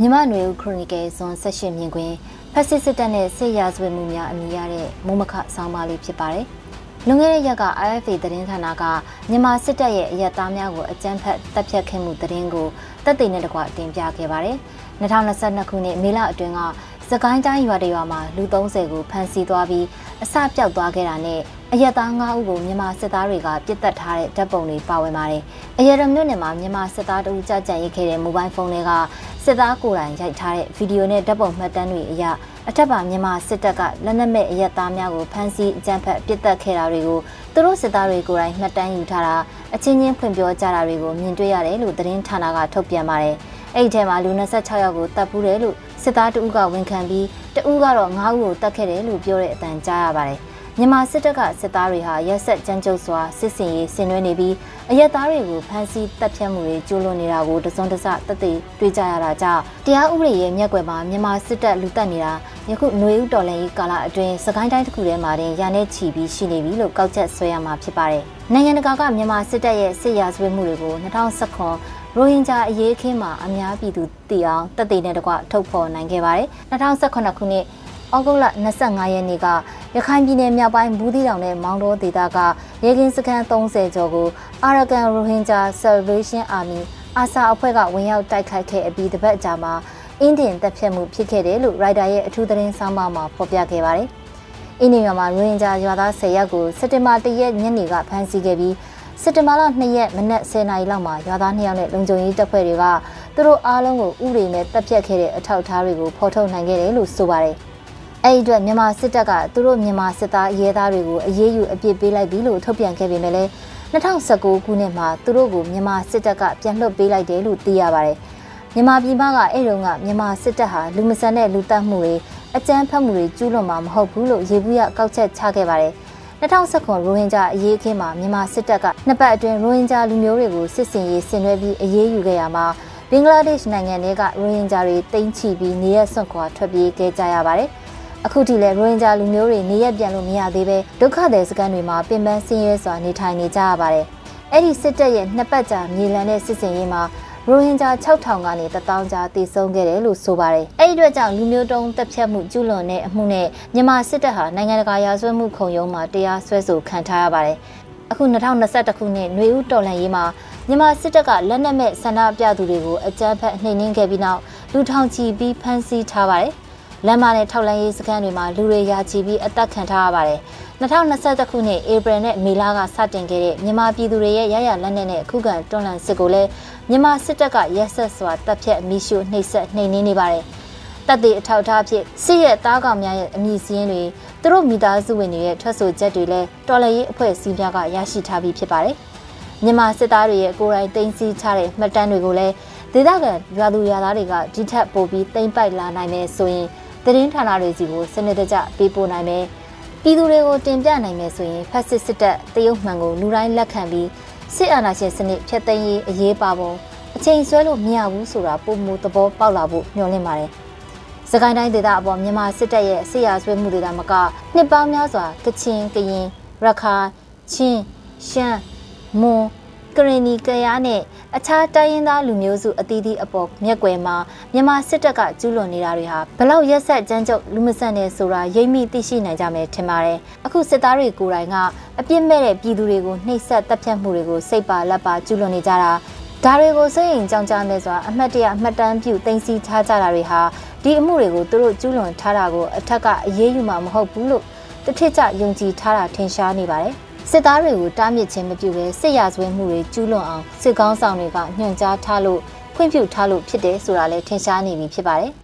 မြမနွေဦးခရိုနီကယ်ဇွန်18မြင်ကွင်းဖက်စစ်စစ်တပ်နဲ့စစ်ရာဇဝတ်မှုများအမည်ရတဲ့မုံမခဆောင်းပါးလေးဖြစ်ပါတယ်။လွန်ခဲ့တဲ့ရက်က IFA သတင်းဌာနကမြန်မာစစ်တပ်ရဲ့အရက်သားများကိုအကြမ်းဖက်တပ်ဖြတ်ခဲ့မှုသတင်းကိုတပ်သိမ်းနဲ့တကွတင်ပြခဲ့ပါတယ်။2022ခုနှစ်မေလအတွင်းက စကိုင်းတိုင်းရွာတရွာမှာလူ30ကိုဖမ်းဆီးသွားပြီးအစပြောက်သွားခဲ့တာနဲ့အရက်သား9ဦးကိုမြန်မာစစ်သားတွေကပြစ်တက်ထားတဲ့ဓာတ်ပုံတွေပါဝင်ပါတယ်။အရက်ရမြို့နယ်မှာမြန်မာစစ်သားတို့ကြကြံရိတ်ခဲ့တဲ့မိုဘိုင်းဖုန်းတွေကစစ်သားကိုယ်တိုင်ရိုက်ထားတဲ့ဗီဒီယိုနဲ့ဓာတ်ပုံမှတ်တမ်းတွေအရအထက်ပါမြန်မာစစ်တပ်ကလက်နက်မဲ့အရက်သားများကိုဖမ်းဆီးအကြမ်းဖက်ပြစ်တက်ခဲ့တာတွေကိုသူတို့စစ်သားတွေကိုယ်တိုင်မှတ်တမ်းယူထားတာအချင်းချင်းဖွင့်ပြောကြတာတွေကိုမြင်တွေ့ရတယ်လို့သတင်းဌာနကထုတ်ပြန်ပါတယ်။အဲ့ဒီထဲမှာလူ26ယောက်ကိုတပ်ပူးတယ်လို့ စစ်သားတဦးကဝန်ခံပြီးတဦးကတော့9ဦးကိုတတ်ခဲ့တယ်လို့ပြောတဲ့အတန်ကြားရပါတယ်။မြန်မာစစ်တပ်ကစစ်သားတွေဟာရက်ဆက်ကြမ်းကြုတ်စွာစစ်စင်ရေးဆင်နွှဲနေပြီးအရက်သားတွေကိုဖမ်းဆီးတပ်ဖြတ်မှုတွေကျူးလွန်နေတာကိုတစုံတစတက်သိတွေ့ကြရတာကြောင့်တရားဥပဒေရဲ့မျက်ကွယ်မှာမြန်မာစစ်တပ်လူတက်နေတာယခုຫນွေဥတော်လှန်ရေးကာလအတွင်းစကိုင်းတိုင်းတစ်ခုထဲမှာတင်ရာနဲ့ချီပြီးရှိနေပြီလို့ကောက်ချက်ဆွဲရမှာဖြစ်ပါတယ်။နိုင်ငံတကာကမြန်မာစစ်တပ်ရဲ့စစ်ရာဇဝတ်မှုတွေကို2019 ရိုဟင်ဂျာအရေးအခင်းမှာအများပြည်သူသိအောင်တက်သေးတဲ့တကွထုတ်ဖော်နိုင်ခဲ့ပါတယ်2018ခုနှစ်ဩဂုတ်လ25ရက်နေ့ကရခိုင်ပြည်နယ်မြောက်ပိုင်းဘူးသီးတောင်နဲ့မောင်တော်ဒေသကရေကင်းစခန်း30ကျော်ကို Arakan Rohingya Salvation Army အာဆာအဖွဲ့ကဝင်ရောက်တိုက်ခိုက်ခဲ့အပြီးတပတ်ကြာမှာအင်းဒင်တပ်ဖြတ်မှုဖြစ်ခဲ့တယ်လို့ရိုက်တာရဲ့အထူးသတင်းဆောင်းပါးမှာဖော်ပြခဲ့ပါတယ်။အင်းဒင်ရွာမှာရိုဟင်ဂျာရွာသား10ယောက်ကိုစက်တင်ဘာ1ရက်ညနေကဖမ်းဆီးခဲ့ပြီး စက်တင်ဘာလ2ရက်မနက်10:00နာရီလောက်မှာရွာသား2ယောက်နဲ့လုံခြုံရေးတပ်ဖွဲ့တွေကသူတို့အားလုံးကိုဥပဒေနဲ့တပ်ဖြတ်ခဲ့တဲ့အထောက်အထားတွေကိုဖော်ထုတ်နိုင်ခဲ့တယ်လို့ဆိုပါတယ်။အဲ့ဒီအတွက်မြန်မာစစ်တပ်ကသူတို့မြန်မာစစ်သားရဲသားတွေကိုအရေးယူအပြစ်ပေးလိုက်ပြီလို့ထုတ်ပြန်ခဲ့ပေမဲ့လည်း2019ခုနှစ်မှာသူတို့ကိုမြန်မာစစ်တပ်ကပြန်လွှတ်ပေးလိုက်တယ်လို့သိရပါတယ်။မြန်မာပြည်မကအဲ့တုန်းကမြန်မာစစ်တပ်ဟာလူမဆန်တဲ့လူတက်မှုတွေအကြမ်းဖက်မှုတွေကျူးလွန်မှာမဟုတ်ဘူးလို့ရေဘူးရကောက်ချက်ချခဲ့ပါတယ်။ 2019ရိုဟင်ဂျာအရေးအခင်းမှာမြန်မာစစ်တပ်ကနှစ်ပတ်အတွင်းရိုဟင်ဂျာလူမျိုးတွေကိုစစ်စင်ရေးဆင်နွှဲပြီးအရေးယူခဲ့ရမှာဘင်္ဂလားဒေ့ရှ်နိုင်ငံတွေကရိုဟင်ဂျာတွေတိမ့်ချပြီးနေရက်ဆွန့်ခွာထွက်ပြေးခဲ့ကြရပါတယ်။အခုထိလည်းရိုဟင်ဂျာလူမျိုးတွေနေရက်ပြန်လို့မရသေးပဲဒုက္ခသည်စခန်းတွေမှာပင်ပန်းဆင်းရဲစွာနေထိုင်နေကြရပါတယ်။အဲ့ဒီစစ်တပ်ရဲ့နှစ်ပတ်ကြာမြေလံတဲ့စစ်စင်ရေးမှာ ရိုဟင်ဂျာ6000ကနေ1000ကြားတည်ဆုံခဲ့တယ်လို့ဆိုပါတယ်။အဲဒီအတွက်ကြောင့်လူမျိုးတုံးတပ်ဖြတ်မှုကျူးလွန်တဲ့အမှုနဲ့မြန်မာစစ်တပ်ဟာနိုင်ငံတကာရာဇဝတ်မှုခုံရုံးမှာတရားစွဲဆိုခံထားရပါတယ်။အခု2021ခုနှစ်ຫນွေဦးတော်လှန်ရေးမှာမြန်မာစစ်တပ်ကလက်နက်မဲ့ဆန္ဒပြသူတွေကိုအကြမ်းဖက်နှိမ်နင်းခဲ့ပြီးနောက်လူထောင်ချီပြီးဖမ်းဆီးထားပါတယ်။လမ်းမနဲ့ထောက်လန်းရေးစခန်းတွေမှာလူတွေရာချီပြီးအသက်ခံထားရပါတယ်။ 2021ခုနှစ်ဧပြီနဲ့မေလကစတင်ခဲ့တဲ့မြန်မာပြည်သူတွေရဲ့ရရလက်နက်နဲ့အခုခံတွန်းလှန်စစ်ကိုလည်းမြန်မာစစ်တပ်ကရက်ဆက်စွာတပ်ဖြတ်မိရှုနှိပ်စက်နှိမ်နင်းနေပါတယ်။တပ်တွေအထောက်အထားဖြစ်စစ်ရဲ့တားကောင်များရဲ့အမည်စည်းတွေသူတို့မိသားစုဝင်တွေရဲ့ထွက်ဆိုချက်တွေလည်းတော်လှန်ရေးအဖွဲ့အစည်းများကရရှိထားပြီးဖြစ်ပါတယ်။မြန်မာစစ်သားတွေရဲ့ကိုယ်တိုင်တင်စီချတဲ့မှတ်တမ်းတွေကိုလည်းဒေသခံရွာသူရွာသားတွေကဒီထက်ပိုပြီးတင်ပိုက်လာနိုင်မယ်ဆိုရင်သတင်းဌာနတွေစီကိုစနစ်တကျပေးပို့နိုင်မယ်။ ပြည်သူတွေကိုတင်ပြနိုင်မယ်ဆိုရင်ဖက်စစ်စစ်တပ်တရုတ်မှန်ကိုလူတိုင်းလက်ခံပြီးစစ်အာဏာရှင်စနစ်ဖျက်သိမ်းရေးအရေးပါပုံအချိန်ဆွဲလို့မရဘူးဆိုတာပုံမူသဘောပေါက်လာဖို့ညွှန်လင့်ပါတယ်။စကိုင်းတိုင်းဒေသအပေါ်မြန်မာစစ်တပ်ရဲ့စစ်ရာဆွဲမှုတွေဒါမကနှစ်ပေါင်းများစွာကချင်ကရင်ရခိုင်ချင်းရှမ်းမွန် ကရင်နီကရားနဲ့အခြားတိုင်းရင်းသားလူမျိုးစုအသီးသီးအပေါ်မျက်ကွယ်မှာမြန်မာစစ်တပ်ကကျူးလွန်နေတာတွေဟာဘလောက်ရက်ဆက်ကြမ်းကြုတ်လူမဆန်နေဆိုတာရိပ်မိသိရှိနိုင်ကြမယ်ထင်ပါတယ်။အခုစစ်သားတွေကိုယ်တိုင်ကအပြစ်မဲ့တဲ့ပြည်သူတွေကိုနှိပ်စက်တပ်ဖြတ်မှုတွေကိုစိတ်ပါလက်ပါကျူးလွန်နေကြတာဒါတွေကိုစိတ်ရင်ကြောင်ကြနေစွာအမှတ်တရအမှတ်တမ်းပြုတင်စီထားကြတာတွေဟာဒီအမှုတွေကိုသူတို့ကျူးလွန်ထားတာကိုအထက်ကအရေးယူမှာမဟုတ်ဘူးလို့တထစ်ကြယုံကြည်ထားတာထင်ရှားနေပါတယ်။ စစ်သားတွေကိုတားမြစ်ခြင်းမပြုဘဲစစ်ရာဇဝဲမှုတွေကျူးလွန်အောင်စစ်ကောင်းဆောင်တွေကညွှန်ကြားထားလို့ခွင့်ပြုထားလို့ဖြစ်တယ်ဆိုတာလည်းထင်ရှားနေပြီဖြစ်ပါတယ်။